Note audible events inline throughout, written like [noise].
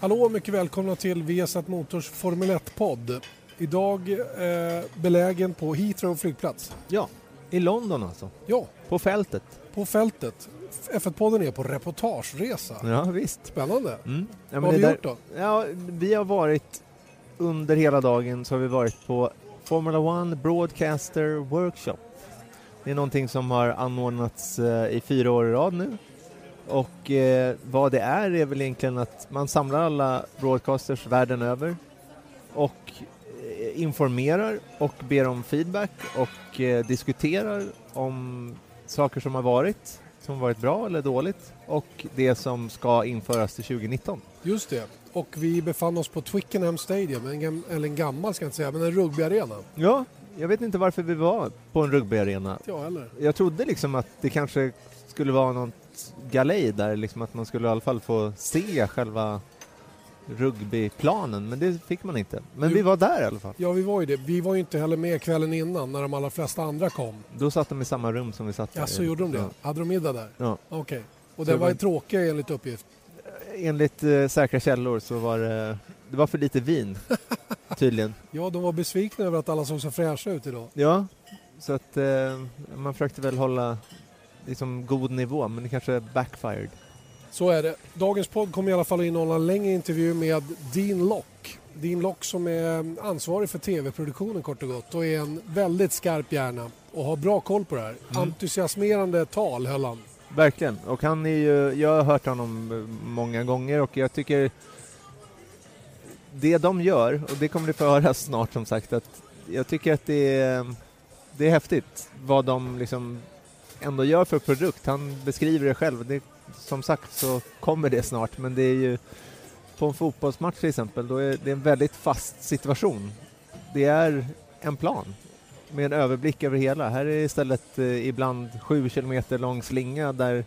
Hallå och mycket välkomna till Viasat Motors Formel 1-podd. Idag eh, belägen på Heathrow flygplats. Ja, i London alltså. Ja, På fältet. på fältet. F1-podden är på reportageresa. Ja, visst. Spännande. Mm. Ja, Vad har vi där- gjort då? Ja, vi har varit under hela dagen så har vi varit på Formula 1 Broadcaster Workshop. Det är någonting som har anordnats eh, i fyra år i rad nu. Och eh, vad det är är väl egentligen att man samlar alla broadcasters världen över och eh, informerar och ber om feedback och eh, diskuterar om saker som har varit, som varit bra eller dåligt och det som ska införas till 2019. Just det. Och vi befann oss på Twickenham Stadium, en, gam- eller en gammal ska jag inte säga, men en rugbyarena. Ja, jag vet inte varför vi var på en rugbyarena. Inte jag heller. Jag trodde liksom att det kanske skulle vara något galej där, liksom att man skulle i alla fall få se själva rugbyplanen, men det fick man inte. Men Jo. vi var där i alla fall. Ja, vi var ju det. Vi var ju inte heller med kvällen innan när de allra flesta andra kom. Då satt de i samma rum som vi satt Ja, där. så gjorde de det? Ja. Hade de middag där? Ja. Okej. Och Så den var det- ju tråkig enligt uppgift. Enligt eh, säkra källor så var det, det var för lite vin, [laughs] tydligen. Ja, de var besvikna över att alla såg så fräscha ut idag. Ja, så att eh, man försökte väl hålla liksom god nivå, men det kanske backfired. Så är det. Dagens podd kommer i alla fall att innehålla en längre intervju med Dean Lock. Dean Lock som är ansvarig för tv-produktionen kort och gott och är en väldigt skarp hjärna och har bra koll på det här. Mm. Entusiasmerande tal höll han. Verkligen, och han är ju, jag har hört honom många gånger och jag tycker det de gör, och det kommer du få höra snart som sagt, att jag tycker att det är, det är häftigt vad de liksom ändå gör för produkt. Han beskriver det själv. Det, som sagt så kommer det snart, men det är ju på en fotbollsmatch till exempel, då är det en väldigt fast situation. Det är en plan med en överblick över hela. Här är istället eh, ibland sju kilometer lång slinga där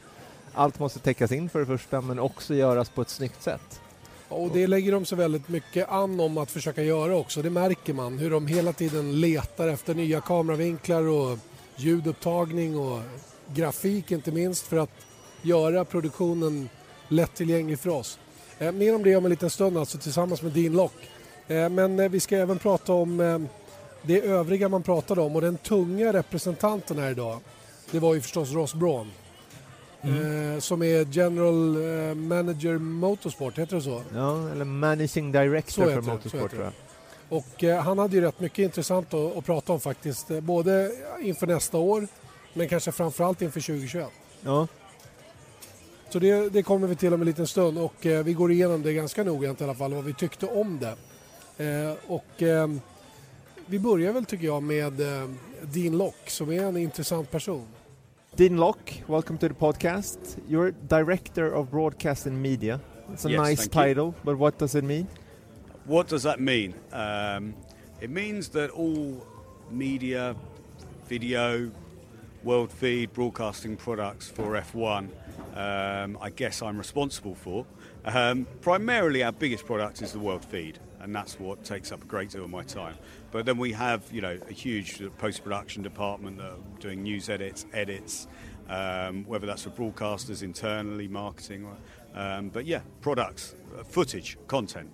allt måste täckas in för det första, men också göras på ett snyggt sätt. Och det lägger de sig väldigt mycket an om att försöka göra också. Det märker man hur de hela tiden letar efter nya kameravinklar och ljudupptagning och grafik inte minst för att göra produktionen lättillgänglig för oss. Eh, mer om det om en liten stund alltså tillsammans med Dean Lock. Eh, men eh, vi ska även prata om det övriga man pratade om och den tunga representanten här idag. Det var ju förstås Ross Braun. Eh, som är General Manager Motorsport, heter det så? Ja, eller Managing Director Så för det, Motorsport tror jag. Och eh, han hade ju rätt mycket intressant att, att prata om faktiskt. Eh, både inför nästa år men kanske framförallt inför 2021. Ja, Så det, det kommer vi till om en liten stund och eh, vi går igenom det ganska noggrant i alla fall vad vi tyckte om det. Eh, och eh, vi börjar väl tycker jag med eh, Dean Lock som är en intressant person. Dean Lock, welcome to the podcast. You're Director of Broadcast and Media. It's a Yes, nice thank you. title, but what does it mean? What does that mean? Um, it means that all media, video, world feed, broadcasting products for F1, um, I guess I'm responsible for. Um, primarily, our biggest product is the world feed, and that's what takes up a great deal of my time. But then we have, you know, a huge post production department that are doing news edits, edits, um, whether that's for broadcasters internally, marketing, um, but yeah, products, uh, footage, content.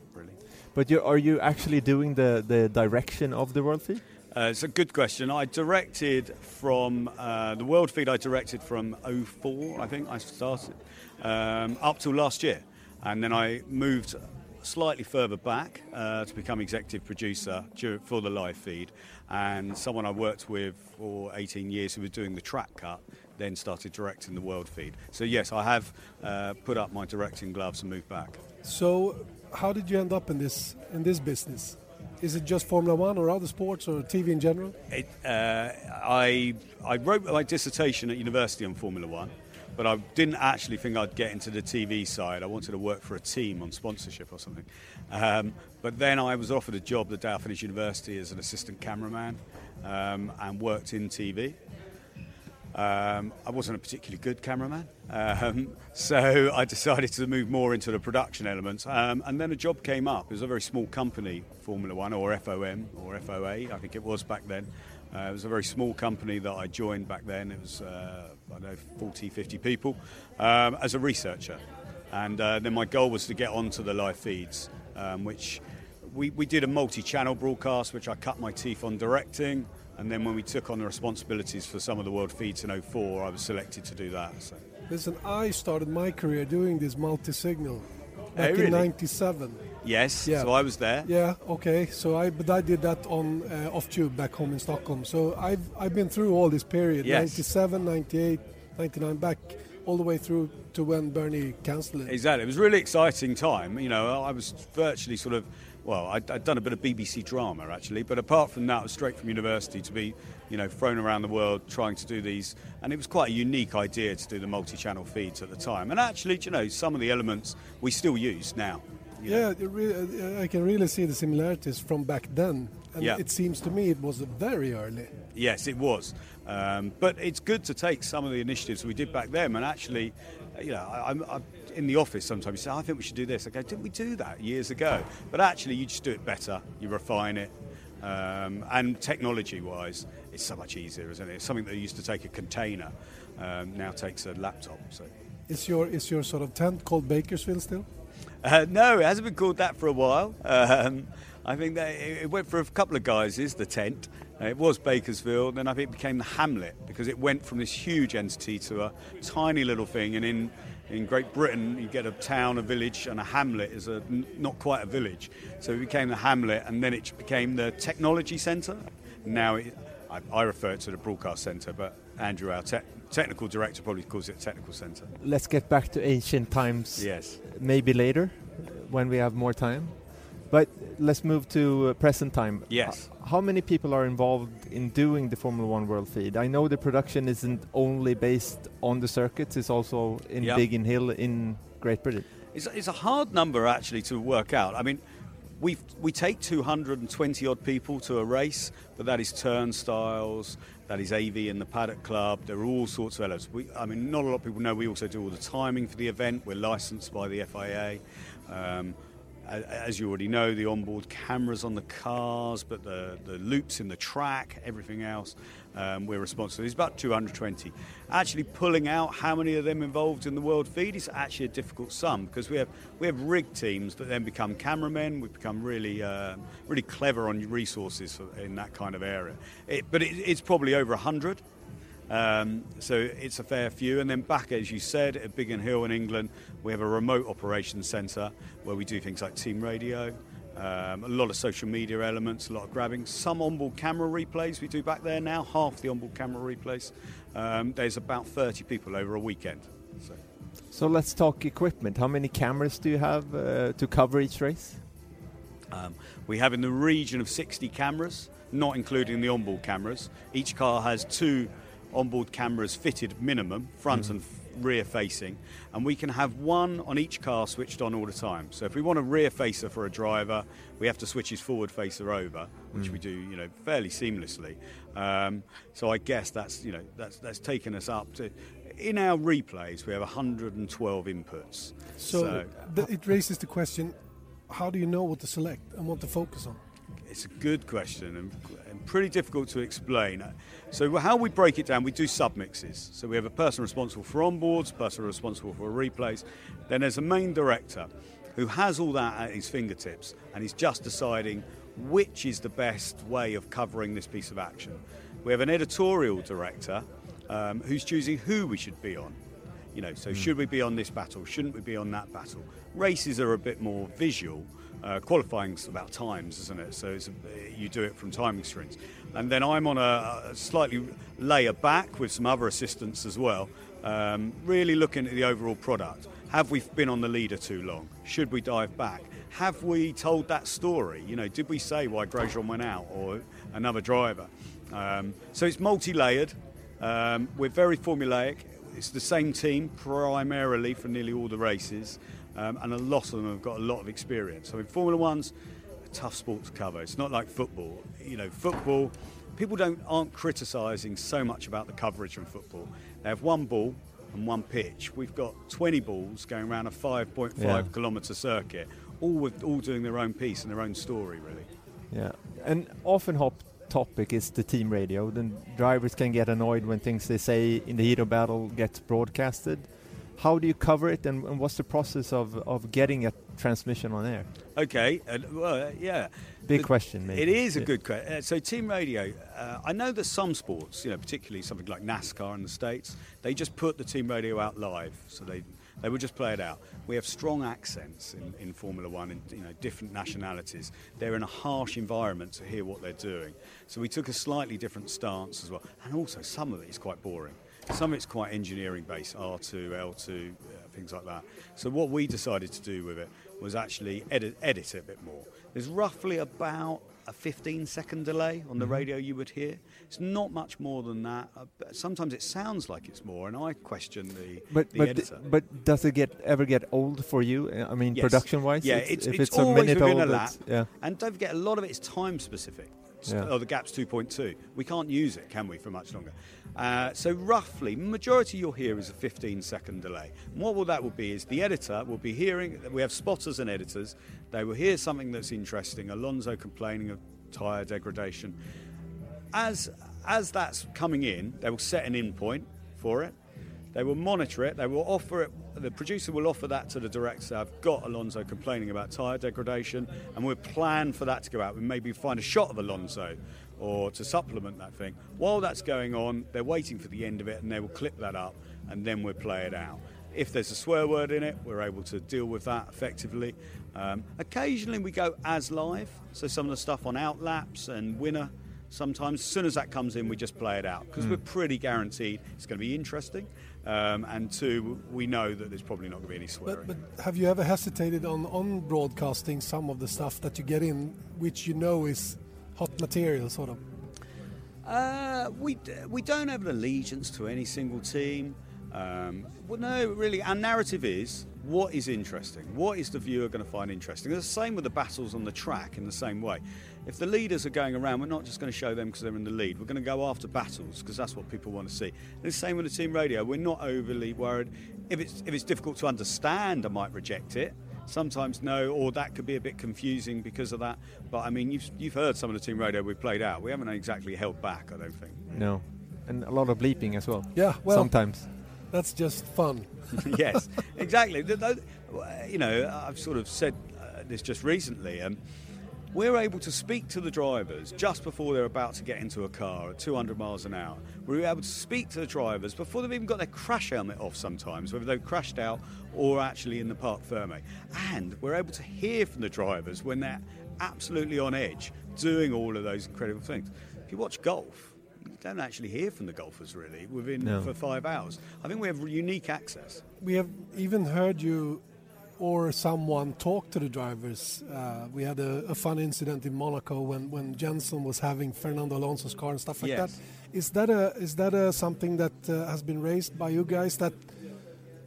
But you are you actually doing the, the direction of the world feed? Uh, it's a good question. I directed from uh, the World Feed. I directed from 04, I think I started, um, up till last year, and then I moved slightly further back uh, to become executive producer for the live feed. And someone I worked with for 18 years who was doing the track cut then started directing the World Feed. So yes, I have uh, put up my directing gloves and moved back. So how did you end up in this in this business? Is it just Formula One or other sports or TV in general? It, uh, I I wrote my dissertation at university on Formula One, but I didn't actually think I'd get into the TV side. I wanted to work for a team on sponsorship or something. Um, but then I was offered a job I finished university as an assistant cameraman um, and worked in TV. Um, I wasn't a particularly good cameraman, um, [laughs] so I decided to move more into the production elements. Um, and then a job came up. It was a very small company, Formula One, or FOM, or FOA, I think it was back then. Uh, it was a very small company that I joined back then. It was, uh, I don't know, 40, 50 people um, as a researcher. And uh, then my goal was to get onto the live feeds, um, which we, we did a multi-channel broadcast, which I cut my teeth on directing. And then when we took on the responsibilities for some of the world feeds in 04, I was selected to do that. So. Listen, I started my career doing this multi-signal back really? in '97. Yes, Yeah. so I was there. Yeah, okay. So I but I did that on uh, off tube back home in Stockholm. So I've I've been through all this period, Yes. 97, 98, 99 back all the way through to when Bernie cancelled it. Exactly. It was a really exciting time. You know, I was virtually sort of, well, I'd, I'd done a bit of BBC drama actually, but apart from that, I was straight from university to be, you know, thrown around the world trying to do these. And it was quite a unique idea to do the multi channel feeds at the time. And actually, you know, some of the elements we still use now. Yeah, uh, I can really see the similarities from back then. And Yeah. it seems to me it was very early. Yes, it was. Um, but it's good to take some of the initiatives we did back then and actually, you know, I, I'm in the office sometimes you say, I think we should do this. I go, didn't we do that years ago? But actually, you just do it better, you refine it. Um, and technology wise, it's so much easier, isn't it? Something that used to take a container um, now takes a laptop. So. Is your is your sort of tent called Bakersfield still? Uh, no, it hasn't been called that for a while. Um, I think that it it went for a couple of guises, the tent. Uh, it was Bakersfield, then I think it became the Hamlet because it went from this huge entity to a tiny little thing. And in, in Great Britain, you get a town, a village, and a hamlet is a, n- not quite a village. So it became the Hamlet, and then it became the technology centre. Now it, I, I refer to the broadcast centre, but Andrew, our te- technical director, probably calls it a technical centre. Let's get back to ancient times. Yes. maybe later when we have more time. But let's move to uh, present time. Yes. How many people are involved in doing the Formula One World Feed? I know the production isn't only based on the circuits; it's also in Yeah. Biggin Hill in Great Britain. It's, it's a hard number actually to work out. I mean, we we take 220 odd people to a race, but that is turnstiles, that is AV in the paddock club. There are all sorts of elements. We, I mean, not a lot of people know we also do all the timing for the event. We're licensed by the FIA. Um, as you already know, the onboard cameras on the cars, but the, the loops in the track, everything else, um, we're responsible. There's about 220. Actually, pulling out how many of them involved in the world feed is actually a difficult sum because we have we have rig teams that then become cameramen. We become really uh, really clever on resources in that kind of area. It, but it, it's probably over 100. Um, so it's a fair few. And then back, as you said, at Biggin Hill in England, we have a remote operations centre where we do things like team radio, um, a lot of social media elements, a lot of grabbing, some onboard camera replays we do back there now, half the onboard camera replays. Um, there's about 30 people over a weekend. So. So let's talk equipment. How many cameras do you have uh, to cover each race? Um, we have in the region of 60 cameras, not including the onboard cameras. Each car has two onboard cameras fitted minimum, front and f- rear facing, and we can have one on each car switched on all the time. So if we want a rear facer for a driver, we have to switch his forward facer over, which we do, you know, fairly seamlessly. Um, so I guess that's, you know, that's that's taken us up to. In our replays, we have 112 inputs. So, th- it raises the question: How do you know what to select and what to focus on? It's a good question and, and pretty difficult to explain. So, how we break it down, we do submixes. So, we have a person responsible for onboards, person responsible for replays. Then there's a main director who has all that at his fingertips and he's just deciding which is the best way of covering this piece of action. We have an editorial director um, who's choosing who we should be on. You know, so should we be on this battle? Shouldn't we be on that battle? Races are a bit more visual. Uh, qualifying's about times, isn't it? So you do it from timing strings. And then I'm on a, a slightly layer back with some other assistants as well, um, really looking at the overall product. Have we been on the leader too long? Should we dive back? Have we told that story? You know, did we say why Grosjean went out or another driver? Um, so it's multi-layered. Um, we're very formulaic. It's the same team primarily for nearly all the races, um, and a lot of them have got a lot of experience. I mean, Formula One's a tough sport to cover. It's not like football. You know, football. People don't aren't criticising so much about the coverage from football. They have one ball and one pitch. We've got 20 balls going around a 5.5 Yeah. kilometre circuit, all with all doing their own piece and their own story, really. Yeah, and often hot topic is the team radio. Then drivers can get annoyed when things they say in the heat of battle gets broadcasted. How do you cover it, and, and what's the process of, of getting a transmission on air? Okay, uh, well, yeah. Big The- question, maybe. It is a good question. Uh, so, team radio. Uh, I know that some sports, you know, particularly something like NASCAR in the states, they just put the team radio out live. So they they would just play it out. We have strong accents in, in Formula One, in you know, different nationalities. They're in a harsh environment to hear what they're doing. So we took a slightly different stance as well. And also, some of it is quite boring. Some of it's quite engineering based, R2, L2, uh, things like that. So what we decided to do with it was actually edit, edit it a bit more. There's roughly about a 15 second delay on Mm-hmm. the radio you would hear. It's not much more than that. Uh, sometimes it sounds like it's more, and I question the, But the but editor. but does it get ever get old for you? Uh, I mean, Yes. production wise, Yeah, it's, it's- if it's it's, a minute old, a lap. yeah. And don't forget, a lot of it is time specific. Yeah. Oh, the gap's 2.2. We can't use it, can we, for much longer? Uh, so roughly, majority you'll hear is a 15 second delay. And what will that will be is the editor will be hearing. We have spotters and editors. They will hear something that's interesting. Alonso complaining of tyre degradation. As as that's coming in, they will set an in point for it. They will monitor it. They will offer it. The producer will offer that to the director. I've got Alonso complaining about tyre degradation, and we'll plan for that to go out. We maybe find a shot of Alonso, or to supplement that thing. While that's going on, they're waiting for the end of it, and they will clip that up, and then we'll play it out. If there's a swear word in it, we're able to deal with that effectively. Um, occasionally, we go as live, so some of the stuff on outlaps and winner sometimes as soon as that comes in we just play it out because we're pretty guaranteed it's going to be interesting um, and two we know that there's probably not going to be any swearing But, but have you ever hesitated on, on broadcasting some of the stuff that you get in, which you know is hot material, sort of? Uh, we, we don't have an allegiance to any single team. Um, well, no, really, our narrative is what is interesting? What is the viewer going to find interesting? It's the same with the battles on the track in the same way. If the leaders are going around, we're not just going to show them because they're in the lead. We're going to go after battles because that's what people want to see. And the same with the team radio. We're not overly worried. If it's, if it's difficult to understand, I might reject it. Sometimes no, or that could be a bit confusing because of that. But I mean, you've, you've heard some of the team radio we played out. We haven't exactly held back, I don't think. No, and a lot of bleeping as well. Yeah, well, sometimes. that's just fun. [laughs] [laughs] yes, exactly. Th- th- You know, I've sort of said uh, this just recently. Um, we're able to speak to the drivers just before they're about to get into a car at 200 miles an hour. We're able to speak to the drivers before they've even got their crash helmet off sometimes, whether they've crashed out or actually in the parc ferme. And we're able to hear from the drivers when they're absolutely on edge, doing all of those incredible things. If you watch golf, you don't actually hear from the golfers really within No. for five hours. I think we have unique access. We have even heard you or someone talk to the drivers. Uh, we had a, a fun incident in Monaco when, when Jensen was having Fernando Alonso's car and stuff like Yes. that. Is that a is that a, something that uh, has been raised by you guys that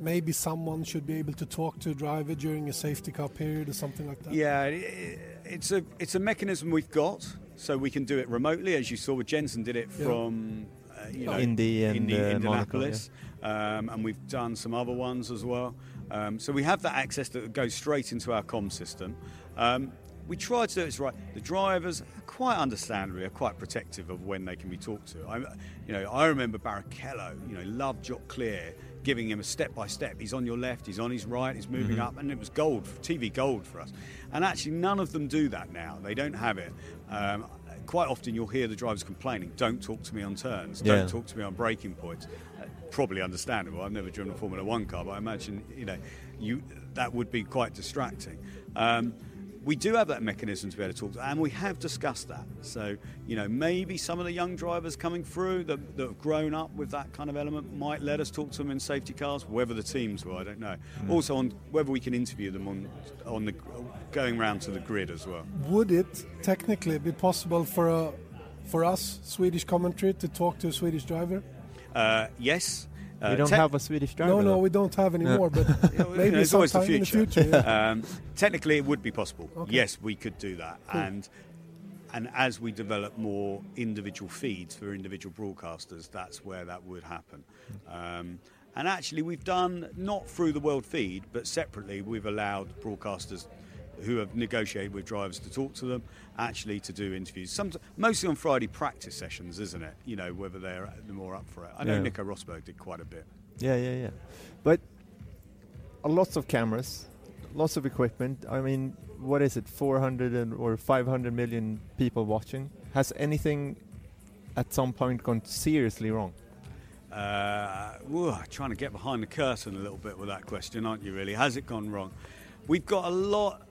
maybe someone should be able to talk to a driver during a safety car period or something like that? Yeah, it- it- it's a it's a mechanism we've got, so we can do it remotely, as you saw with Jensen did it Yeah. from uh, you know Indy and, Indy, uh, Monaco, Indianapolis, um, and we've done some other ones as well. Um, so we have that access that goes straight into our com system. Um, we try to do it right. The drivers, quite understandably, are quite protective of when they can be talked to. I, you know, I remember Barrichello. You know, loved Jock Clear, giving him a step by step. He's on your left, he's on his right, he's moving up, and it was gold, TV gold for us. And actually, none of them do that now. They don't have it. Um, quite often, you'll hear the drivers complaining, "Don't talk to me on turns. Don't talk to me on braking points." Probably understandable. I've never driven a Formula One car, but I imagine you know you that would be quite distracting. Um, we do have that mechanism to be able to talk to, and we have discussed that. So, you know, maybe some of the young drivers coming through that, that have grown up with that kind of element might let us talk to them in safety cars. Whether the teams will, I don't know. Also, on whether we can interview them on on the going round to the grid as well. Would it technically be possible for a for us Swedish commentary to talk to a Swedish driver? Uh, yes. Uh, we don't te- have a Swedish driver. no, no, though. we don't have anymore, [laughs] but you know, maybe there's always the sometime in the future. future. yeah. um, technically, it would be possible. Okay. Yes, we could do that, and and as we develop more individual feeds for individual broadcasters, that's where that would happen. Um, and actually, we've done not through the world feed, but separately, we've allowed broadcasters who have negotiated with drivers to talk to them, actually to do interviews. Some, mostly on Friday practice sessions, isn't it? You know, whether they're more up for it. I know Yeah. Nico Rosberg did quite a bit. Yeah, yeah, yeah. But lots of cameras, lots of equipment. I mean, what is it, 400 and, or 500 million people watching? Has anything at some point gone seriously wrong? Uh, whoa, trying to get behind the curtain a little bit with that question, aren't you? Really, has it gone wrong? We've got a lot.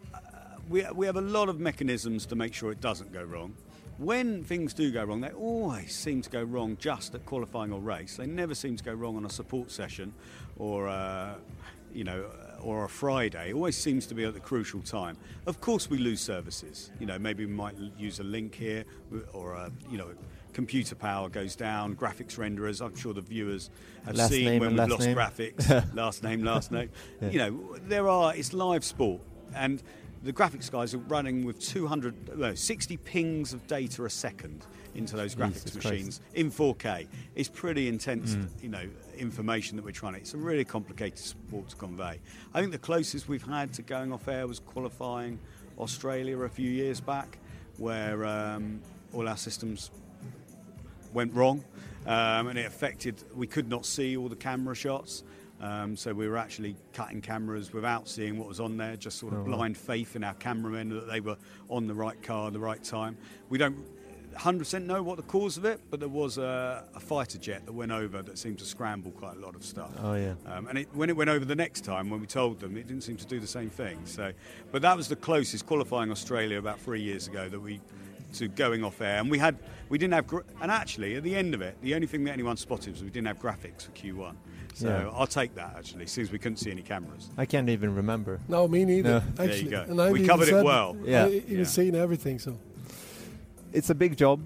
We we have a lot of mechanisms to make sure it doesn't go wrong. When things do go wrong, they always seem to go wrong just at qualifying or race. They never seem to go wrong on a support session, or uh, you know, or a Friday. It always seems to be at the crucial time. Of course, we lose services. You know, maybe we might use a link here, or a you know computer power goes down, graphics renderers. I'm sure the viewers have last seen when we've lost name. graphics. [laughs] last name, last name. [laughs] yeah. You know, there are. It's live sport, and the graphics guys are running with 200, no, 60 pings of data a second into those graphics Jesus machines Christ. in 4K. It's pretty intense, Mm. you know, information that we're trying to. It's a really complicated sport to convey. I think the closest we've had to going off air was qualifying Australia a few years back, where um, all our systems went wrong, um, and it affected. We could not see all the camera shots. Um, so we were actually cutting cameras without seeing what was on there, just sort of Oh, blind faith in our cameramen that they were on the right car at the right time. We don't 100% know what the cause of it, but there was a, a fighter jet that went over that seemed to scramble quite a lot of stuff. Oh yeah. Um, and it, when it went over the next time, when we told them, it didn't seem to do the same thing. So, but that was the closest qualifying Australia about three years ago that we to going off air, and we had we didn't have gra- and actually at the end of it, the only thing that anyone spotted was we didn't have graphics for Q1. So Yeah. I'll take that actually, since we couldn't see any cameras. I can't even remember. No, me neither. No. There you Actually, go. And I've We even covered it well. Yeah. I even Yeah. seen everything. So It's a big job,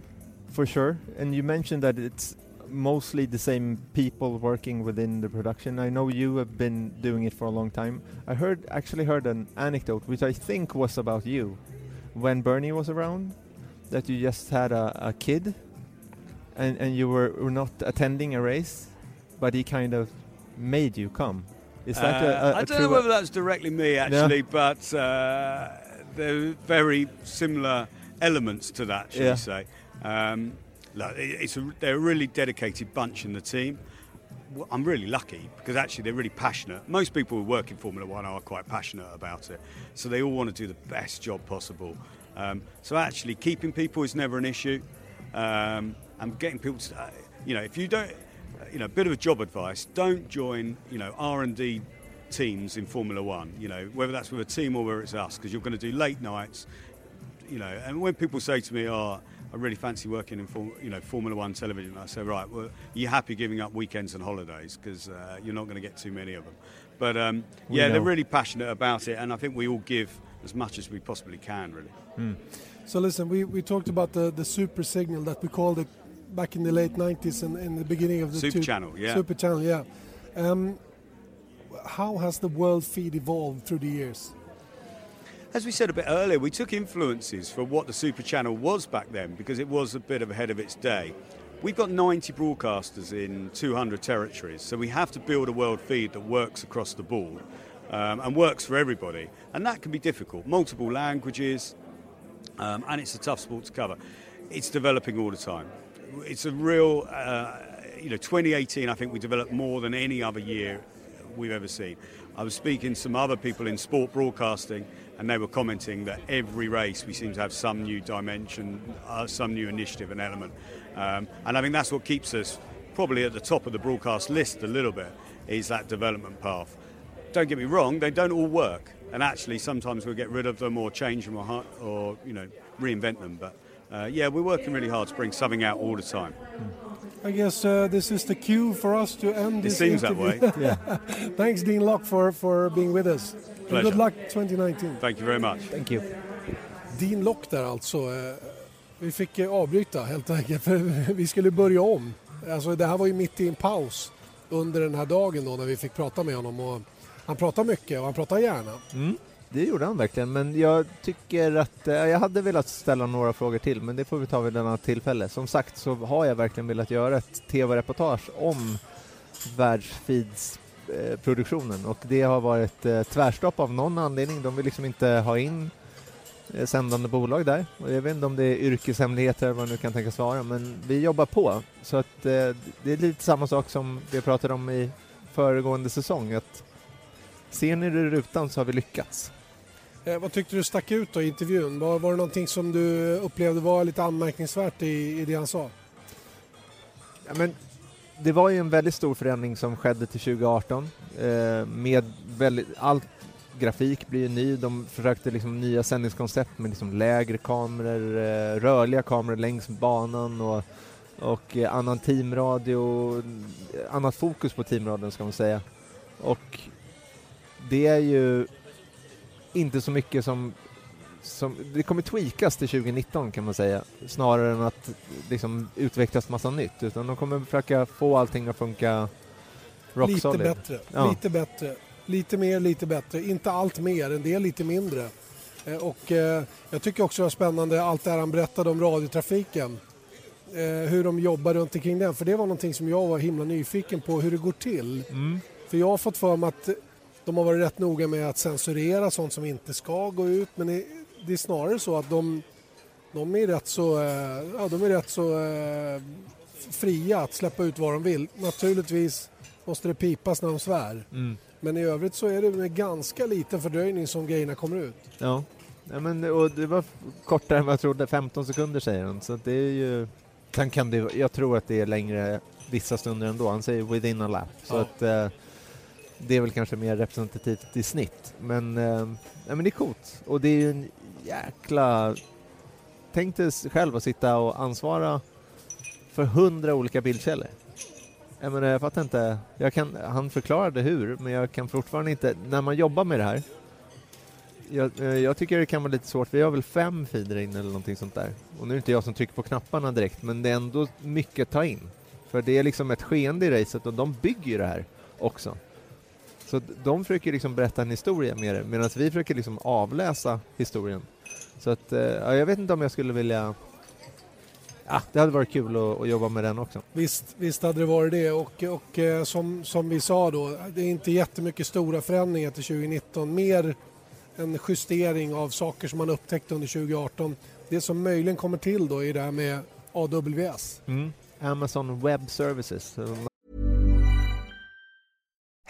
for sure. And you mentioned that it's mostly the same people working within the production. I know you have been doing it for a long time. I heard actually heard an anecdote which I think was about you when Bernie was around that you just had a, a kid and, and you were, were not attending a race but he kind of made you come. Is that Uh, a, a I don't know whether that's directly me actually, but uh, there are very similar elements to that, shall Yeah. we say. Um, look, it's a, they're a really dedicated bunch in the team. I'm really lucky because actually they're really passionate. Most people who work in Formula One are quite passionate about it, so they all want to do the best job possible. Um, so actually, keeping people is never an issue, um, and getting people to, uh, you know, if you don't, you know, a bit of a job advice: don't join, you know, R and D teams in Formula One. You know, whether that's with a team or whether it's us, because you're going to do late nights you know, and when people say to me, "Oh, I really fancy working in, form, you know, Formula One television," I say, "Right, well, you're happy giving up weekends and holidays because uh, you're not going to get too many of them." But um, We yeah, they're really passionate about it, and I think we all give as much as we possibly can, really. So listen, we, we talked about the, the super signal that we called it back in the late 90s and in the beginning of the Super two- channel, yeah. Super channel, yeah. Um, how has the world feed evolved through the years? As we said a bit earlier, we took influences for what the Super Channel was back then because it was a bit of ahead of its day. We've got 90 broadcasters in 200 territories, so we have to build a world feed that works across the board um, and works for everybody. And that can be difficult. Multiple languages, um, and it's a tough sport to cover. It's developing all the time. It's a real, uh, you know, 2018, I think we developed more than any other year we've ever seen. I was speaking to some other people in sport broadcasting, and they were commenting that every race we seem to have some new dimension, uh, some new initiative and element. Um, and I think that's what keeps us probably at the top of the broadcast list a little bit, is that development path. Don't get me wrong, they don't all work. And actually, sometimes we'll get rid of them or change them or, or you know, reinvent them. But uh, yeah, we're working really hard to bring something out all the time. I guess uh, this is the cue for us to end It this seems that interview. way. Yeah. [laughs] Thanks, Dean Locke, for, for being with us. And Pleasure. good luck 2019. Thank you very much. Thank you. Dean Locke där alltså. Eh, Vi fick eh, avbryta helt enkelt [laughs] för vi skulle börja om. Alltså det här var ju mitt i en paus under den här dagen då när vi fick prata med honom. Och han pratar mycket och han pratar gärna. Mm, det gjorde han verkligen, men jag tycker att eh, jag hade velat ställa några frågor till, men det får vi ta vid ett annat tillfälle. Som sagt så har jag verkligen velat göra ett tv-reportage om världsfeeds-produktionen eh, och det har varit eh, tvärstopp av någon anledning. De vill liksom inte ha in eh, sändande bolag där. Och jag vet inte om det är yrkeshemligheter eller vad det nu kan tänkas vara, men vi jobbar på. Så att eh, det är lite samma sak som vi pratade om i föregående säsong, att ser ni det i rutan så har vi lyckats. Eh, vad tyckte du stack ut då i intervjun? Var, var det någonting som du upplevde var lite anmärkningsvärt i, i det han sa? Ja, men det var ju en väldigt stor förändring som skedde till 2018 eh, med väldigt, allt grafik blir ju ny. De försökte liksom nya sändningskoncept med liksom lägre kameror, eh, rörliga kameror längs banan och, och eh, annan teamradio, annat fokus på teamradion ska man säga. Och det är ju inte så mycket som som, det kommer tweakas till 2019 kan man säga, snarare än att liksom utvecklas massa nytt. Utan de kommer försöka få allting att funka rock lite solid. bättre, Ja. lite bättre. Lite mer, lite bättre. Inte allt mer, en del lite mindre. Eh, Och eh, jag tycker också det var spännande allt det här han berättade om radiotrafiken. Eh, Hur de jobbar runt omkring den. För det var någonting som jag var himla nyfiken på hur det går till. Mm. För jag har fått för mig att de har varit rätt noga med att censurera sånt som inte ska gå ut. Men det- är snarare så att de, de är rätt så, eh, ja, de är rätt så eh, fria att släppa ut vad de vill. Naturligtvis måste det pipas när de svär. Mm. Men i övrigt så är det med ganska liten fördröjning som grejerna kommer ut. Ja. ja men, och det var kortare än vad jag trodde, 15 sekunder säger han. Så det är ju... Sen kan det, jag tror att det är längre vissa stunder ändå. Han säger within a lap. Så Ja. att eh, det är väl kanske mer representativt i snitt. Men, eh, ja, men det är coolt. Och det är ju en jäkla... Tänk dig själv att sitta och ansvara för hundra olika bildkällor. Jag menar, jag fattar inte. Jag kan, han förklarade hur, men jag kan fortfarande inte... När man jobbar med det här jag, eh, jag tycker det kan vara lite svårt. Vi har väl fem feeder in eller någonting sånt där. Och nu är det inte jag som trycker på knapparna direkt, men det är ändå mycket att ta in. För det är liksom ett skeende i racet och de bygger ju det här också. Så de försöker liksom berätta en historia med det, medan vi försöker liksom avläsa historien. Så att, eh, ja, jag vet inte om jag skulle vilja... Ja, det hade varit kul att, att jobba med den också. Visst, visst hade det varit det och, och eh, som, som vi sa då, det är inte jättemycket stora förändringar till 2019. Mer en justering av saker som man upptäckte under 2018. Det som möjligen kommer till då är det här med AWS. Mm. Amazon Web Services.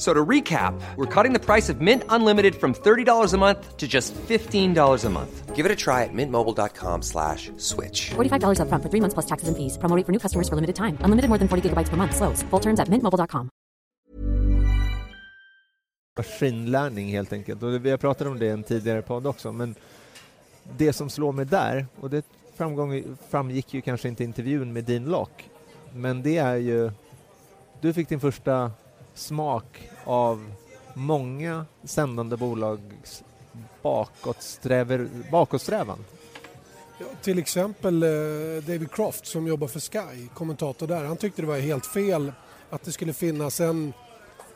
So to recap, we're cutting the price of Mint Unlimited from $30 a month to just $15 a month. Give it a try at mintmobile.com slash switch. $45 upfront for three months plus taxes and fees. Promo rate for new customers for limited time. Unlimited more than 40 gigabytes per month. Slows. Full terms at mintmobile.com. maskinlärning helt enkelt. Och vi har pratat om det i en tidigare podd också, men det som slår mig där, och det framgång, framgick ju kanske inte i intervjun med Dean Locke, men det är ju, du fick din första smak av många sändande bolags bakåtsträvan. Ja, till exempel eh, David Croft som jobbar för Sky, kommentator där. Han tyckte det var helt fel att det skulle finnas en,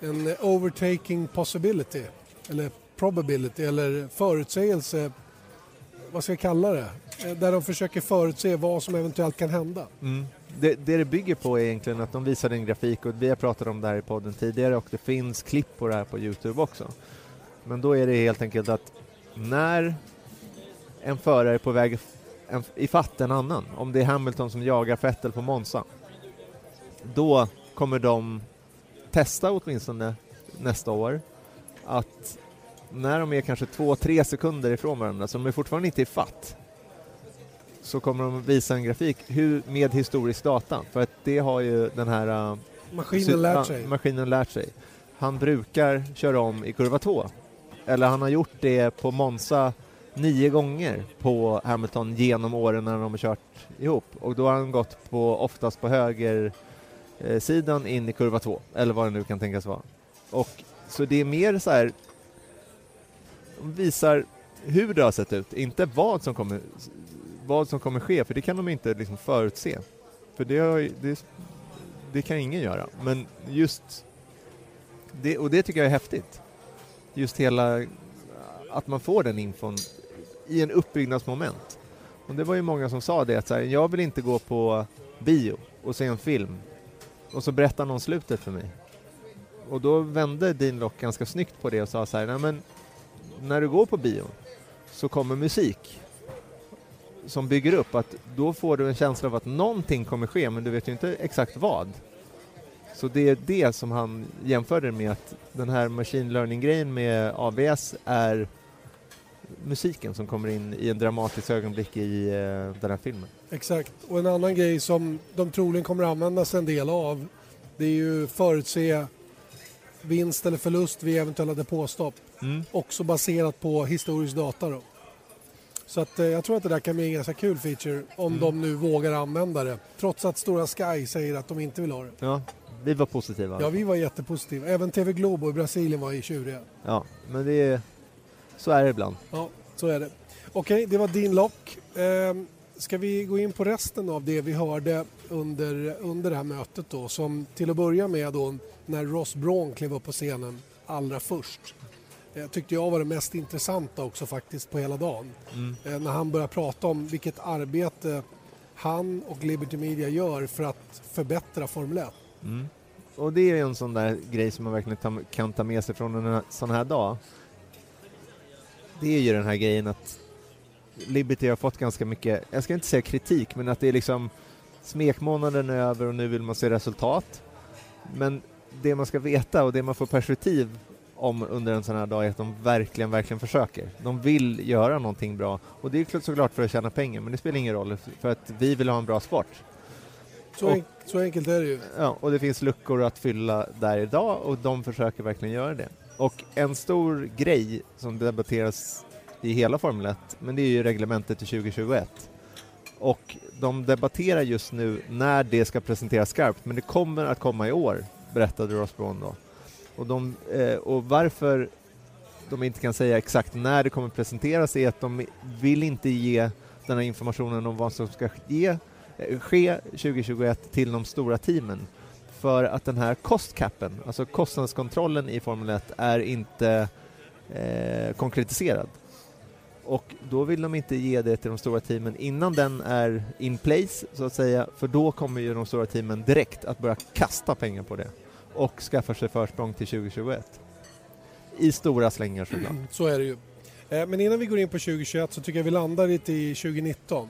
en overtaking possibility eller probability eller förutsägelse, vad ska jag kalla det? Eh, Där de försöker förutse vad som eventuellt kan hända. Det, det det bygger på är egentligen att de visar en grafik och vi har pratat om det här i podden tidigare och det finns klipp på det här på Youtube också. Men då är det helt enkelt att när en förare är på väg en, ifatt en annan, om det är Hamilton som jagar Vettel på Monza, då kommer de testa åtminstone nästa år att när de är kanske två, tre sekunder ifrån varandra, så de är fortfarande inte ifatt, så kommer de visa en grafik hur, med historisk data. För att det har ju den här... uh, Maskinen lärt sig. Maskinen lärt sig. Han brukar köra om i kurva 2. Eller han har gjort det på Monza nio gånger på Hamilton genom åren när de har kört ihop. Och då har han gått på, oftast på höger eh, sidan in i kurva 2. Eller vad det nu kan tänkas vara. Och, så det är mer så här... Visar hur det har sett ut, inte vad som kommer, vad som kommer ske, för det kan de inte liksom förutse. För det, har, det, det kan ingen göra. Men just det, och det tycker jag är häftigt. Just hela, att man får den infon i en uppbyggnadsmoment. Och det var ju många som sa det att så här, jag vill inte gå på bio och se en film och så berättar någon slutet för mig. och då vände Dean Lock ganska snyggt på det och sa så här, nej men när du går på bio så kommer musik som bygger upp att då får du en känsla av att någonting kommer ske men du vet ju inte exakt vad. Så det är det som han jämförde med att den här machine learning-grejen med ABS är musiken som kommer in i en dramatisk ögonblick i eh, den här filmen. Exakt. Och en annan grej som de troligen kommer använda sig en del av det är ju förutse vinst eller förlust vid eventuella depåstopp. Mm. Också baserat på historisk data då. Så att, eh, jag tror att det där kan bli en ganska kul feature om Mm. de nu vågar använda det. Trots att Stora Sky säger att de inte vill ha det. Ja, vi var positiva. Ja, vi var jättepositiva. Även TV Globo i Brasilien var i tjuriga. Ja, men det är, så är det ibland. Ja, så är det. Okej, det var din lock. Ehm, ska vi gå in på resten av det vi hörde under, under det här mötet då? Som till att börja med då när Ross Braun klev upp på scenen allra först. Eh, tyckte jag var det mest intressanta också faktiskt på hela dagen. Eh, när han började prata om vilket arbete han och Liberty Media gör för att förbättra Formel 1. Och det är ju en sån där grej som man verkligen ta, kan ta med sig från en sån här dag. Det är ju den här grejen att Liberty har fått ganska mycket, jag ska inte säga kritik, men att det är liksom smekmånaden är över och nu vill man se resultat. Men det man ska veta och det man får perspektiv om under en sån här dag är att de verkligen, verkligen försöker. De vill göra någonting bra och det är klart- såklart för att tjäna pengar, men det spelar ingen roll för att vi vill ha en bra sport. Så, Och- så enkelt är det ju. Ja, och det finns luckor att fylla där idag och de försöker verkligen göra det. Och en stor grej som debatteras i hela Formel 1, men det är ju reglementet till 2021. Och de debatterar just nu när det ska presenteras skarpt, men det kommer att komma i år, berättade Ross Braun då. Och, de, eh, och varför de inte kan säga exakt när det kommer presenteras är att de vill inte ge den här informationen om vad som ska ge, eh, ske 2021 till de stora teamen. För att den här kostkappen, alltså kostnadskontrollen i Formel 1, är inte eh, konkretiserad. Och då vill de inte ge det till de stora teamen innan den är in place, så att säga, för då kommer ju de stora teamen direkt att börja kasta pengar på det och skaffar sig försprång till 2021. I stora slängar såklart. Så är det ju. Eh, Men innan vi går in på 2021 så tycker jag vi landar lite i 2019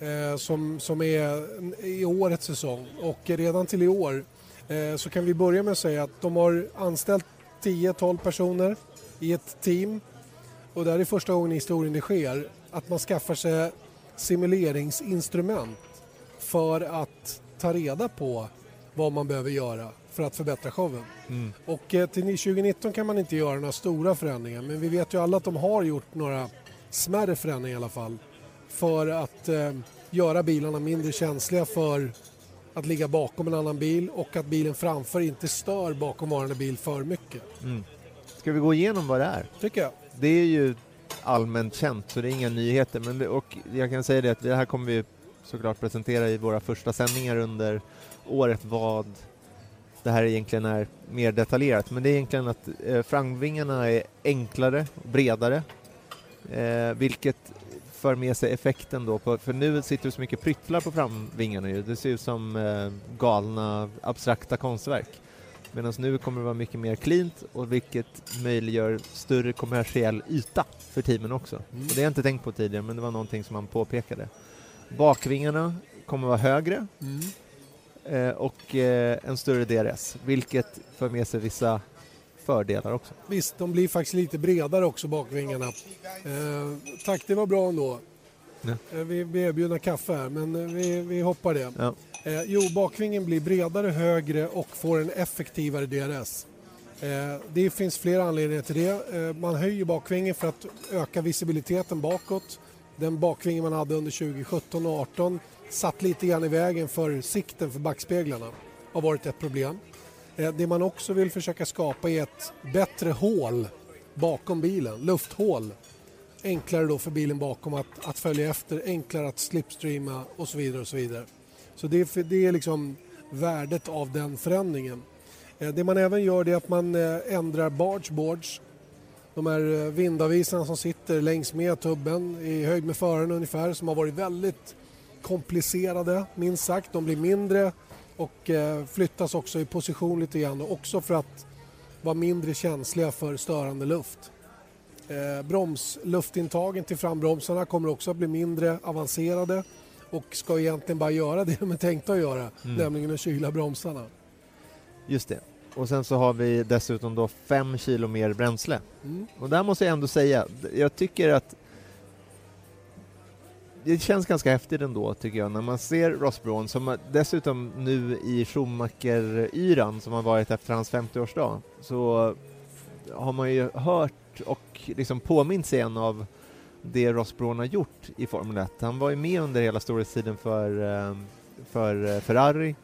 eh, som, som är i årets säsong. Och redan till i år eh, så kan vi börja med att säga att de har anställt 10-12 personer i ett team och det här är första gången i historien det sker att man skaffar sig simuleringsinstrument för att ta reda på vad man behöver göra för att förbättra showen. Och eh, till 2019 kan man inte göra några stora förändringar men vi vet ju alla att de har gjort några smärre förändringar i alla fall för att eh, göra bilarna mindre känsliga för att ligga bakom en annan bil och att bilen framför inte stör bakomvarande bil för mycket. Ska vi gå igenom vad det är? Tycker jag. Det är ju allmänt känt, så det är inga nyheter. Men det, och jag kan säga det att det här kommer vi såklart presentera i våra första sändningar under året vad det här egentligen är mer detaljerat. Men det är egentligen att eh, framvingarna är enklare, bredare, eh, vilket för med sig effekten då, på, för nu sitter det så mycket pryttlar på framvingarna ju. Det ser ut som eh, galna abstrakta konstverk. Medan nu kommer det vara mycket mer cleant och vilket möjliggör större kommersiell yta för teamen också. Och det har jag inte tänkt på tidigare, men det var någonting som man påpekade. Bakvingarna kommer vara högre Mm. Eh, och eh, en större DRS, vilket för med sig vissa fördelar också. Visst, de blir faktiskt lite bredare också bakvingarna. Eh, tack, det var bra ändå. Ja. Eh, vi blir erbjudna kaffe här, men vi, vi hoppar det. Ja. Eh, jo, bakvingen blir bredare, högre och får en effektivare DRS. Eh, det finns flera anledningar till det. Eh, man höjer bakvingen för att öka visibiliteten bakåt. Den bakvingen man hade under 2017 och 2018 satt lite grann i vägen för sikten för backspeglarna. har varit ett problem. Eh, det man också vill försöka skapa är ett bättre hål bakom bilen, lufthål. Enklare då för bilen bakom att, att följa efter, enklare att slipstreama och så vidare. och så vidare. Så det, är det är liksom värdet av den förändringen. Eh, det man även gör det är att man eh, ändrar bargeboards. De här vindavisarna som sitter längs med tubben i höjd med föraren ungefär som har varit väldigt komplicerade minst sagt. De blir mindre och eh, flyttas också i position lite grann och också för att vara mindre känsliga för störande luft. Eh, bromsluftintagen till frambromsarna kommer också att bli mindre avancerade och ska egentligen bara göra det de är tänkta att göra, Mm. nämligen att kyla bromsarna. Just det. Och sen så har vi dessutom då fem kilo mer bränsle. Mm. Och där måste jag ändå säga, jag tycker att det känns ganska häftigt ändå, tycker jag, när man ser Ross Brawn, som dessutom nu i Schumacher-yran, som har varit efter hans 50-årsdag, så har man ju hört och liksom påminns igen av det Ross Brawn har gjort i Formel 1. Han var ju med under hela storhetstiden för, eh, för eh, Ferrari,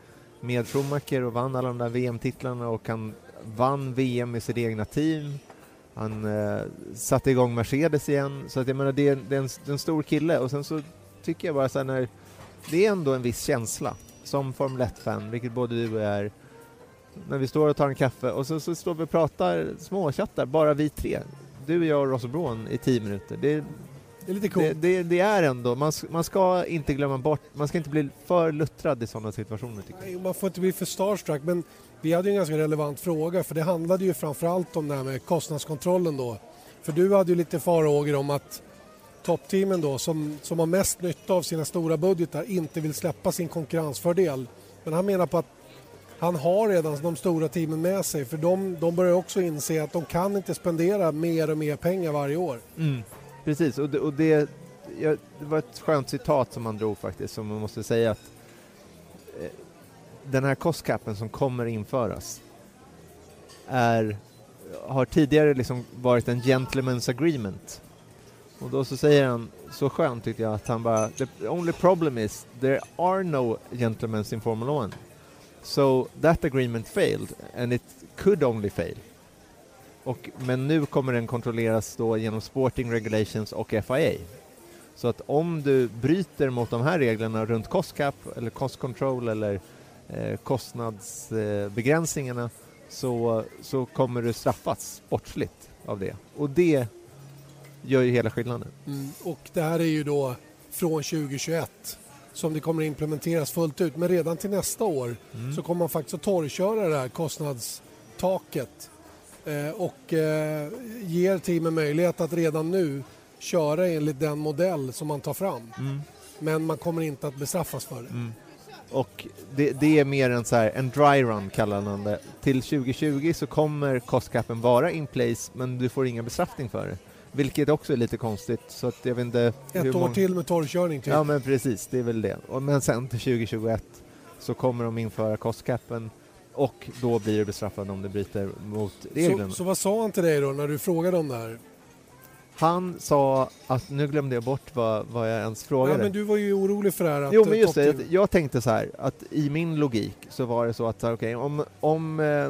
med Schumacher och vann alla de där VM-titlarna och han vann VM med sitt egna team. Han eh, satte igång Mercedes igen, så att jag menar det är, det är, en, det är en stor kille och sen så tycker jag bara så här när det är ändå en viss känsla som Formel 1-fan, vilket både du och jag är, när vi står och tar en kaffe och så, så står vi och pratar småchattar, bara vi tre. Du, jag och Ross Braun i tio minuter. Det, Det är lite coolt. det, det, det är ändå, man, man ska inte glömma bort, man ska inte bli för luttrad i sådana situationer. Nej, Man får inte bli för starstruck men vi hade ju en ganska relevant fråga för det handlade ju framförallt om det här med kostnadskontrollen då. För du hade ju lite farhågor om att toppteamen då som, som har mest nytta av sina stora budgetar inte vill släppa sin konkurrensfördel. Men han menar på att han har redan de stora teamen med sig för de, de börjar också inse att de kan inte spendera mer och mer pengar varje år. Mm. Precis, och det, och det, ja, det var ett skönt citat som han drog faktiskt, som man måste säga att eh, den här kostkappen som kommer införas är, har tidigare liksom varit en gentleman's agreement. Och då så säger han, så skönt tyckte jag, att han bara The only problem is there are no gentlemen in Formula 1. So that agreement failed and it could only fail. Och, men nu kommer den kontrolleras då genom Sporting Regulations och FIA. Så att om du bryter mot de här reglerna runt cost cap eller cost control eller kostnadsbegränsningarna så, så kommer du straffas sportsligt av det. Och det gör ju hela skillnaden. Mm. Och det här är ju då från 2021 som det kommer implementeras fullt ut. Men redan till nästa år Mm. så kommer man faktiskt att torrköra det här kostnadstaket eh, och eh, ger teamen möjlighet att redan nu köra enligt den modell som man tar fram. Mm. Men man kommer inte att bestraffas för det. Och det, det är mer en så här, en dry run kallar man det. Till 2020 så kommer kostcapen vara in place men du får ingen bestraffning för det. Vilket också är lite konstigt så att jag vet inte Ett år många- till med torrkörning typ. Ja men precis, det är väl det. Men sen till 2021 så kommer de införa kostcapen och då blir du bestraffad om du bryter mot reglerna. så, så vad sa han till dig då när du frågade om det här? Han sa att, nu glömde jag bort vad, vad jag ens Ja, frågade. men du var ju orolig för det här. Att Jo eh, men just det, jag tänkte så här att i min logik så var det så att okej, om, om eh,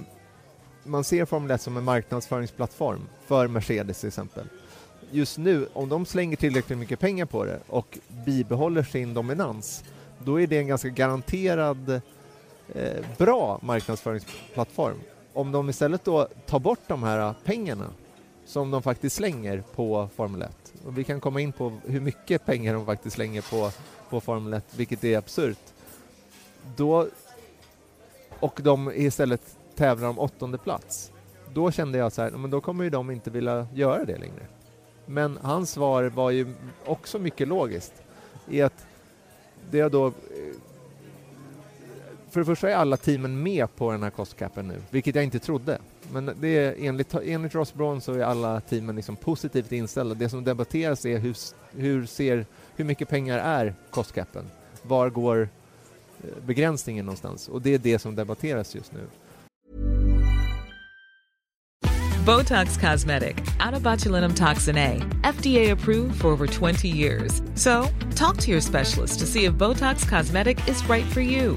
man ser Formel 1 som en marknadsföringsplattform för Mercedes till exempel. Just nu, om de slänger tillräckligt mycket pengar på det och bibehåller sin dominans, då är det en ganska garanterad eh, bra marknadsföringsplattform. Om de istället då tar bort de här pengarna som de faktiskt slänger på Formel 1, och vi kan komma in på hur mycket pengar de faktiskt slänger på på Formel 1, vilket är absurt. Då, och de istället tävlar om åttonde plats. Då kände jag så här, men då kommer ju de inte vilja göra det längre. Men hans svar var ju också mycket logiskt. I att det är då... Eh, för det första är alla teamen med på den här kostkappen nu, vilket jag inte trodde. Men det är, enligt, enligt Ross Brown så är alla teamen liksom positivt inställda. Det som debatteras är hur, hur, ser, hur mycket pengar är kostkappen? Var går eh, begränsningen någonstans? Och det är det som debatteras just nu. Botox Cosmetic, out botulinum toxin A, FDA approved for over 20 years. So, talk to your specialist to see if Botox Cosmetic is right for you.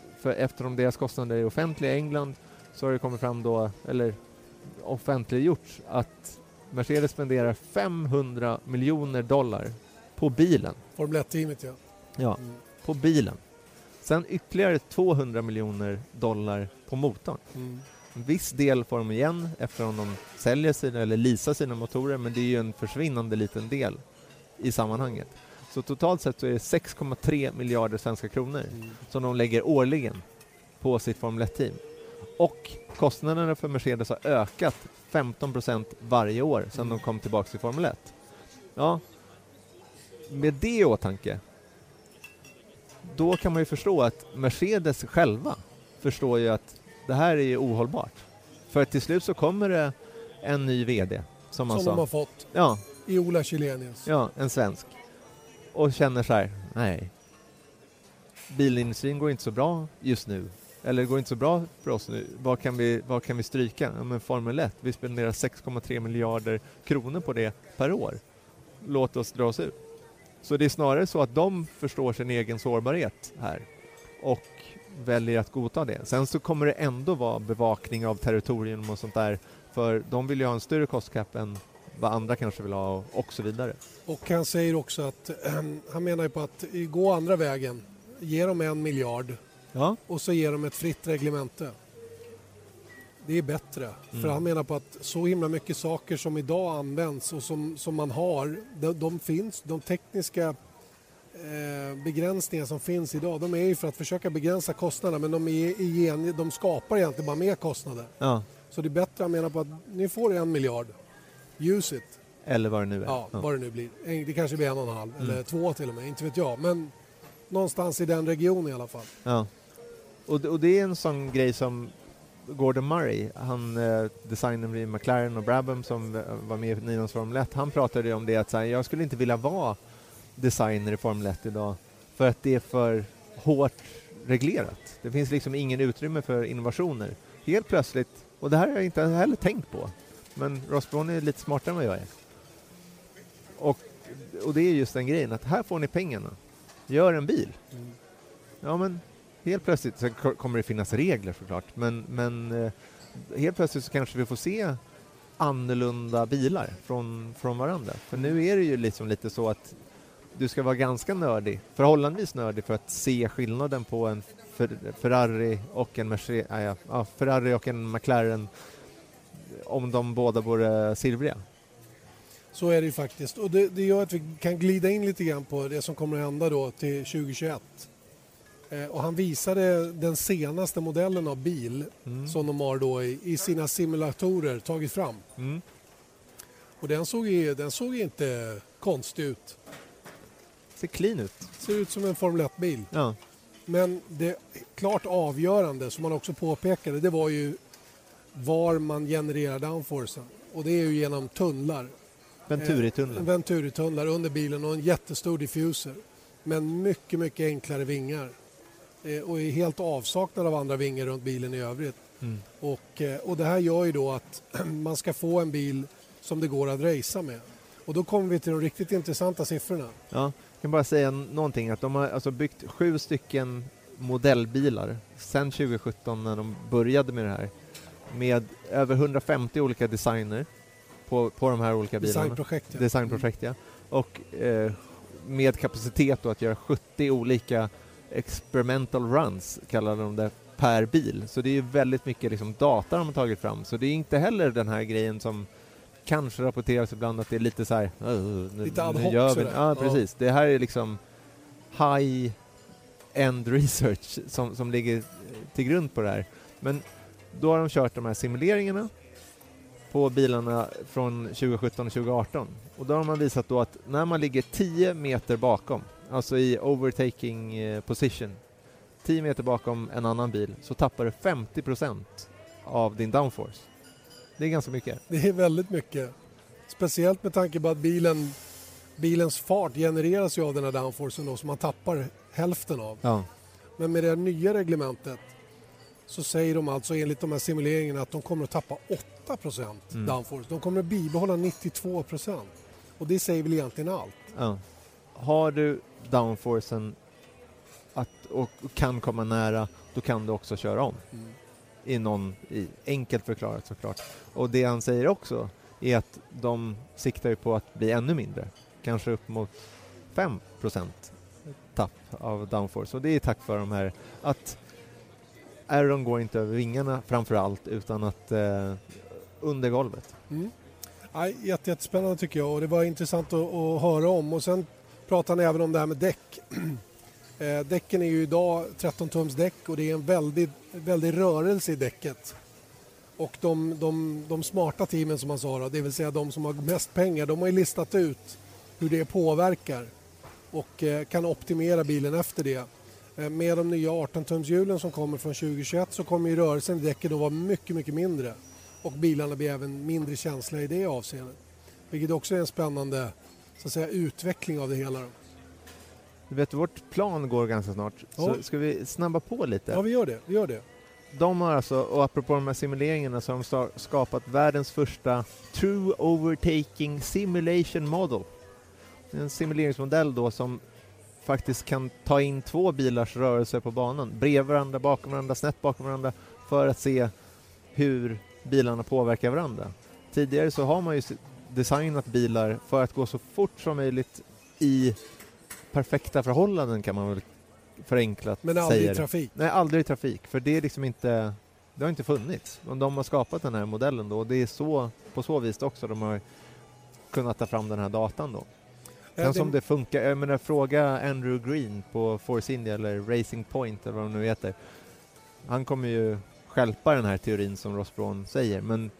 för eftersom deras kostnader är offentliga i England, så har det kommit fram då, eller offentliggjorts, att Mercedes spenderar 500 miljoner dollar på bilen. Formel 1-teamet ja. Ja, Mm. på bilen. Sen ytterligare 200 miljoner dollar på motorn. Mm. En viss del får de igen eftersom de säljer sina, eller leasar sina motorer, men det är ju en försvinnande liten del i sammanhanget. Så totalt sett så är det 6,3 miljarder svenska kronor Mm. som de lägger årligen på sitt Formel 1-team. Och kostnaderna för Mercedes har ökat 15 procent varje år sedan de kom tillbaka till Formel 1. Ja, med det i åtanke, då kan man ju förstå att Mercedes själva förstår ju att det här är ju ohållbart. För till slut så kommer det en ny VD, som man Som de sa. har fått Ja, i Ola Källenius. Ja, en svensk. Och känner så här, nej. Bilindustrin går inte så bra just nu. Eller det går inte så bra för oss nu. Vad kan vi, vad kan vi stryka? Ja, men Formel 1, vi spenderar 6,3 miljarder kronor på det per år. Låt oss dra oss ur. Så det är snarare så att de förstår sin egen sårbarhet här och väljer att godta det. Sen så kommer det ändå vara bevakning av territorium och sånt där för de vill ju ha en större kostkapp än vad andra kanske vill ha och, så vidare. Och han säger också att [clears throat] han menar ju på att gå andra vägen. Ge dem en miljard Ja, och så ger dem ett fritt reglemente. Det är bättre. Mm. För han menar på att så himla mycket saker som idag används och som, som man har, de, de finns, de tekniska eh, begränsningar som finns idag, de är ju för att försöka begränsa kostnaderna men de, är, i gen- de skapar egentligen bara mer kostnader. ja. Så det är bättre, han menar på att ni får en miljard. Use it. eller vad det nu är. Ja, vad det nu blir. En- Det kanske blir en och en halv Mm. eller två till och med, inte vet jag. Men någonstans i den regionen i alla fall. Ja. Och, och det är en sån grej som Gordon Murray, han eh, designern vid McLaren och Brabham som eh, var med i Nilons Formel 1, han pratade om det att här, jag skulle inte vilja vara designer i Formel 1 idag för att det är för hårt reglerat. Det finns liksom ingen utrymme för innovationer. Helt plötsligt, och det här har jag inte heller tänkt på, men Ross Braun är lite smartare än vad jag är. Och, och det är just den grejen att här får ni pengarna. Gör en bil. Ja men helt plötsligt så ko- kommer det finnas regler såklart men, men eh, helt plötsligt så kanske vi får se annorlunda bilar från, från varandra. För nu är det ju liksom lite så att du ska vara ganska nördig, förhållandevis nördig för att se skillnaden på en Fer- Ferrari och en Mercedes, ja, ja, Ferrari och en McLaren om de båda vore silvriga. Så är det ju faktiskt. Och det, det gör att vi kan glida in lite grann på det som kommer att hända då till 2021. Eh, och han visade den senaste modellen av bil som de har då i, i sina simulatorer tagit fram. Mm. Och den såg, ju, den såg inte konstig ut. Ser clean ut. Ser ut som en Formel 1-bil. Ja. Men det klart avgörande, som man också påpekade, det var ju var man genererar downforcen. Och det är ju genom tunnlar. Venturi-tunneln. Venturi-tunnlar under bilen och en jättestor diffuser. Men mycket, mycket enklare vingar. Eh, och är helt avsaknad av andra vingar runt bilen i övrigt. Mm. Och, eh, och det här gör ju då att [clears throat] man ska få en bil som det går att racea med. Och då kommer vi till de riktigt intressanta siffrorna. Ja, jag kan bara säga någonting att de har alltså byggt sju stycken modellbilar sedan 2017 när de började med det här med över 150 olika designer på, på de här olika bilarna. Designprojekt. ja. Designprojekt, ja. Och eh, med kapacitet att göra 70 olika experimental runs, kallar de det, per bil. Så det är väldigt mycket liksom data de har tagit fram. Så det är inte heller den här grejen som kanske rapporteras ibland att det är lite så här... "Åh, nu, Lite ad hoc gör vi. Ja, Ja. precis. Det här är liksom high-end research som, som ligger till grund på det här. Men då har de kört de här simuleringarna på bilarna från 2017 och 2018. Och då har man visat då att när man ligger 10 meter bakom, alltså i overtaking eh, position, 10 meter bakom en annan bil, så tappar du 50% av din downforce. Det är ganska mycket. Det är väldigt mycket. Speciellt med tanke på att bilen, bilens fart genereras ju av den här downforcen då, som man tappar hälften av. Ja. Men med det nya reglementet så säger de alltså enligt de här simuleringarna att de kommer att tappa 8 Mm. downforce. De kommer att bibehålla 92% Och det säger väl egentligen allt. Ja. Har du downforcen att, och kan komma nära, då kan du också köra om. Mm. I någon, i, enkelt förklarat såklart. Och det han säger också är att de siktar ju på att bli ännu mindre. Kanske upp mot 5% tapp av downforce. Och det är tack vare de här att Aaron går inte över vingarna framför allt utan att eh, under golvet. Mm. Ja, jätte, jättespännande tycker jag och det var intressant att, att höra om. Och sen pratar han även om det här med däck. [clears throat] eh, däcken är ju idag 13 tums däck och det är en väldigt, väldig rörelse i däcket. Och de, de, de smarta teamen som man sa, då, det vill säga de som har mest pengar, de har ju listat ut hur det påverkar och eh, kan optimera bilen efter det. Eh, med de nya 18-tumshjulen som kommer från 2021 så kommer ju rörelsen i däcken att vara mycket, mycket mindre och bilarna blir även mindre känsliga i det avseendet. Vilket också är en spännande så att säga, utveckling av det hela. Du vet, vårt plan går ganska snart, Ja. så ska vi snabba på lite? Ja, vi gör det. Vi gör det. De har alltså, och apropå de här simuleringarna, så har de skapat världens första True Overtaking Simulation Model. En simuleringsmodell då som faktiskt kan ta in två bilars rörelser på banan, bredvid varandra, bakom varandra, snett bakom varandra, för att se hur bilarna påverkar varandra. Tidigare så har man ju designat bilar för att gå så fort som möjligt i perfekta förhållanden kan man väl förenklat Men aldrig säga i trafik. Nej, aldrig i trafik, för det är liksom inte det har inte funnits. Och de har skapat den här modellen då och det är så, på så vis också de har kunnat ta fram den här datan då. Sen som det funkar, jag menar fråga Andrew Green på Force India eller Racing Point eller vad de nu heter. Han kommer ju skälpa den här teorin som Ross Braun säger men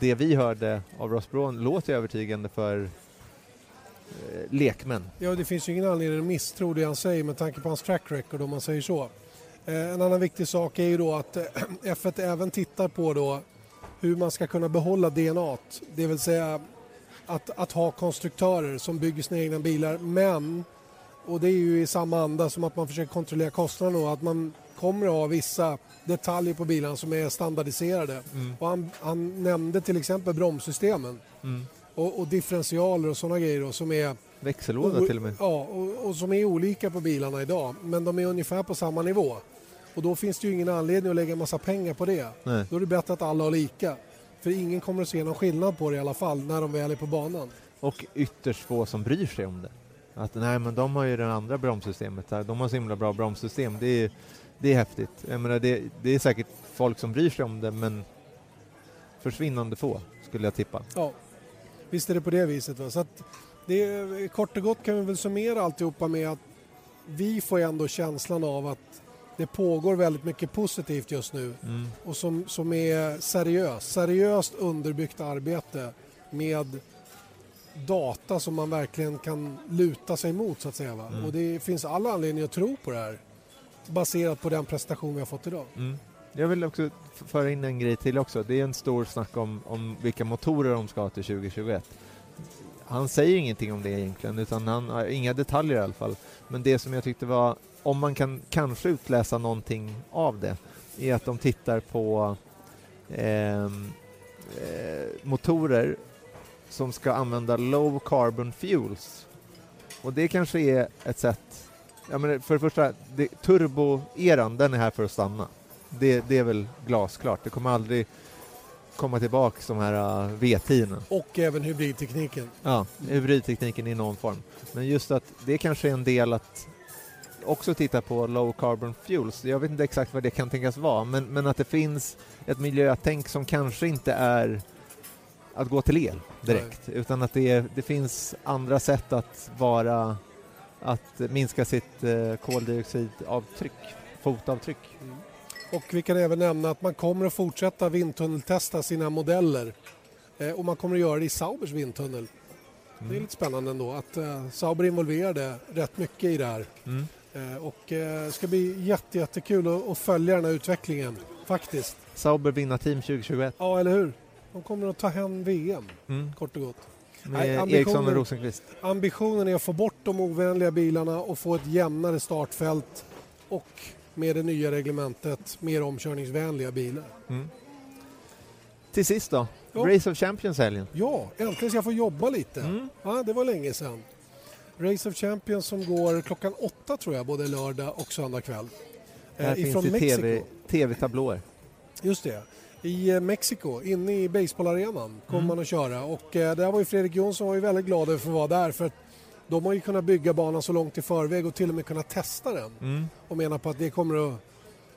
det vi hörde av Ross Braun låter övertygande för eh, lekmän. Ja, det finns ju ingen anledning att misstro det han säger med tanke på hans track record om man säger så. Eh, En annan viktig sak är ju då att eh, [clears throat] F1 även tittar på då hur man ska kunna behålla DNA, det vill säga att, att ha konstruktörer som bygger sina egna bilar men och det är ju i samma anda som att man försöker kontrollera kostnaderna och att man kommer att ha vissa detaljer på bilarna som är standardiserade. Och han, han nämnde till exempel bromssystemen och, och differentialer och sådana grejer då, som är Växellåda till och med. Ja, och, och som är olika på bilarna idag. Men de är ungefär på samma nivå. Och då finns det ju ingen anledning att lägga en massa pengar på det. Nej. Då är det bättre att alla har lika. För ingen kommer att se någon skillnad på det i alla fall när de väl är på banan. Och ytterst få som bryr sig om det. Att nej men de har ju det andra bromssystemet där, de har så himla bra bromssystem. Det är, det är häftigt. Jag menar, det, det är säkert folk som bryr sig om det men försvinnande få skulle jag tippa. Ja, visst är det på det viset. Va? Så att det är, kort och gott kan vi väl summera alltihopa med att vi får ändå känslan av att det pågår väldigt mycket positivt just nu Mm. och som, som är seriöst. Seriöst underbyggt arbete med data som man verkligen kan luta sig mot så att säga. Va? Mm. Och det finns alla anledningar att tro på det här baserat på den prestation vi har fått idag. Mm. Jag vill också föra in en grej till också. Det är en stor snack om, om vilka motorer de ska ha till 2021. Han säger ingenting om det egentligen, utan han har inga detaljer i alla fall. Men det som jag tyckte var, om man kan kanske utläsa någonting av det, är att de tittar på eh, eh, motorer som ska använda low carbon fuels. Och det kanske är ett sätt, ja, men för det första, det, turboeran den är här för att stanna. Det, det är väl glasklart, det kommer aldrig komma tillbaka de här uh, V10. Och även hybridtekniken. Ja, hybridtekniken i någon form. Men just att det kanske är en del att också titta på low carbon fuels. Jag vet inte exakt vad det kan tänkas vara, men, men att det finns ett miljötänk som kanske inte är att gå till el direkt, utan att det, det finns andra sätt att vara att minska sitt eh, koldioxidavtryck, fotavtryck. Och vi kan även nämna att man kommer att fortsätta vindtunneltesta sina modeller. Eh, och man kommer att göra det i Saubers vindtunnel. Det är lite spännande ändå att eh, Sauber är involverade rätt mycket i det här. Mm. Eh, och eh, det ska bli jätte, jättekul att, att följa den här utvecklingen faktiskt. Sauber vinna team 2021 Ja, eller hur? De kommer att ta hem VM, mm. kort och gott. med Eriksson och Rosenqvist. Ambitionen är att få bort de ovänliga bilarna och få ett jämnare startfält och med det nya reglementet mer omkörningsvänliga bilar. Mm. Till sist då, Ja. Race of Champions-helgen. Ja, äntligen ska jag få jobba lite. Mm. Ja, det var länge sedan. Race of Champions som går klockan åtta tror jag, både lördag och söndag kväll. Eh, Här finns ifrån det. TV, TV-tablåer. Just det. i eh, Mexiko, inne i baseballarenan, kommer Mm. man att köra. Och eh, där var ju Fredrik Jonsson var ju väldigt glad över att få vara där för att de har ju kunnat bygga banan så långt i förväg och till och med kunnat testa den. Mm. Och menar på att det kommer att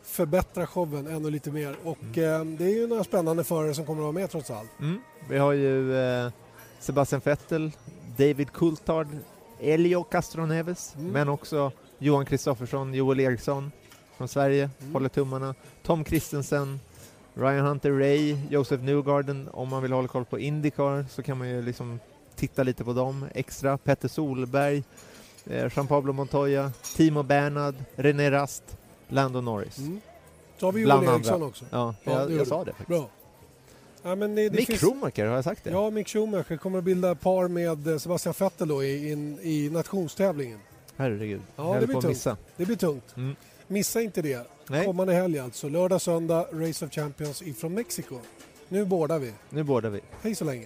förbättra showen ännu lite mer. Och Mm. eh, det är ju några spännande förare som kommer att vara med trots allt. Mm. Vi har ju eh, Sebastian Vettel, David Coulthard, Elio Castroneves, Mm. men också Johan Kristoffersson, Joel Eriksson från Sverige, Mm. håller tummarna. Tom Christensen, Ryan Hunter Ray, Joseph Newgarden. Om man vill hålla koll på Indycar så kan man ju liksom titta lite på dem extra. Petter Solberg, eh, Jean Pablo Montoya, Timo Bernhard, René Rast, Lando Norris. Mm. Så har vi Joel Eriksson andra. också. Ja, Ja, jag, jag sa det faktiskt. Bra. Ja, men det, det Mick finns... Schumacher, har jag sagt det? Ja, Mick Schumacher kommer att bilda par med eh, Sebastian Vettel då i, in, i nationstävlingen. Herregud, Ja, jag det blir på att tungt. missa. Det blir tungt. Mm. Missa inte det. Nej, Kommande helg alltså. Lördag, söndag, Race of Champions ifrån Mexiko. Nu bådar vi. nu bådar vi. Hej så länge.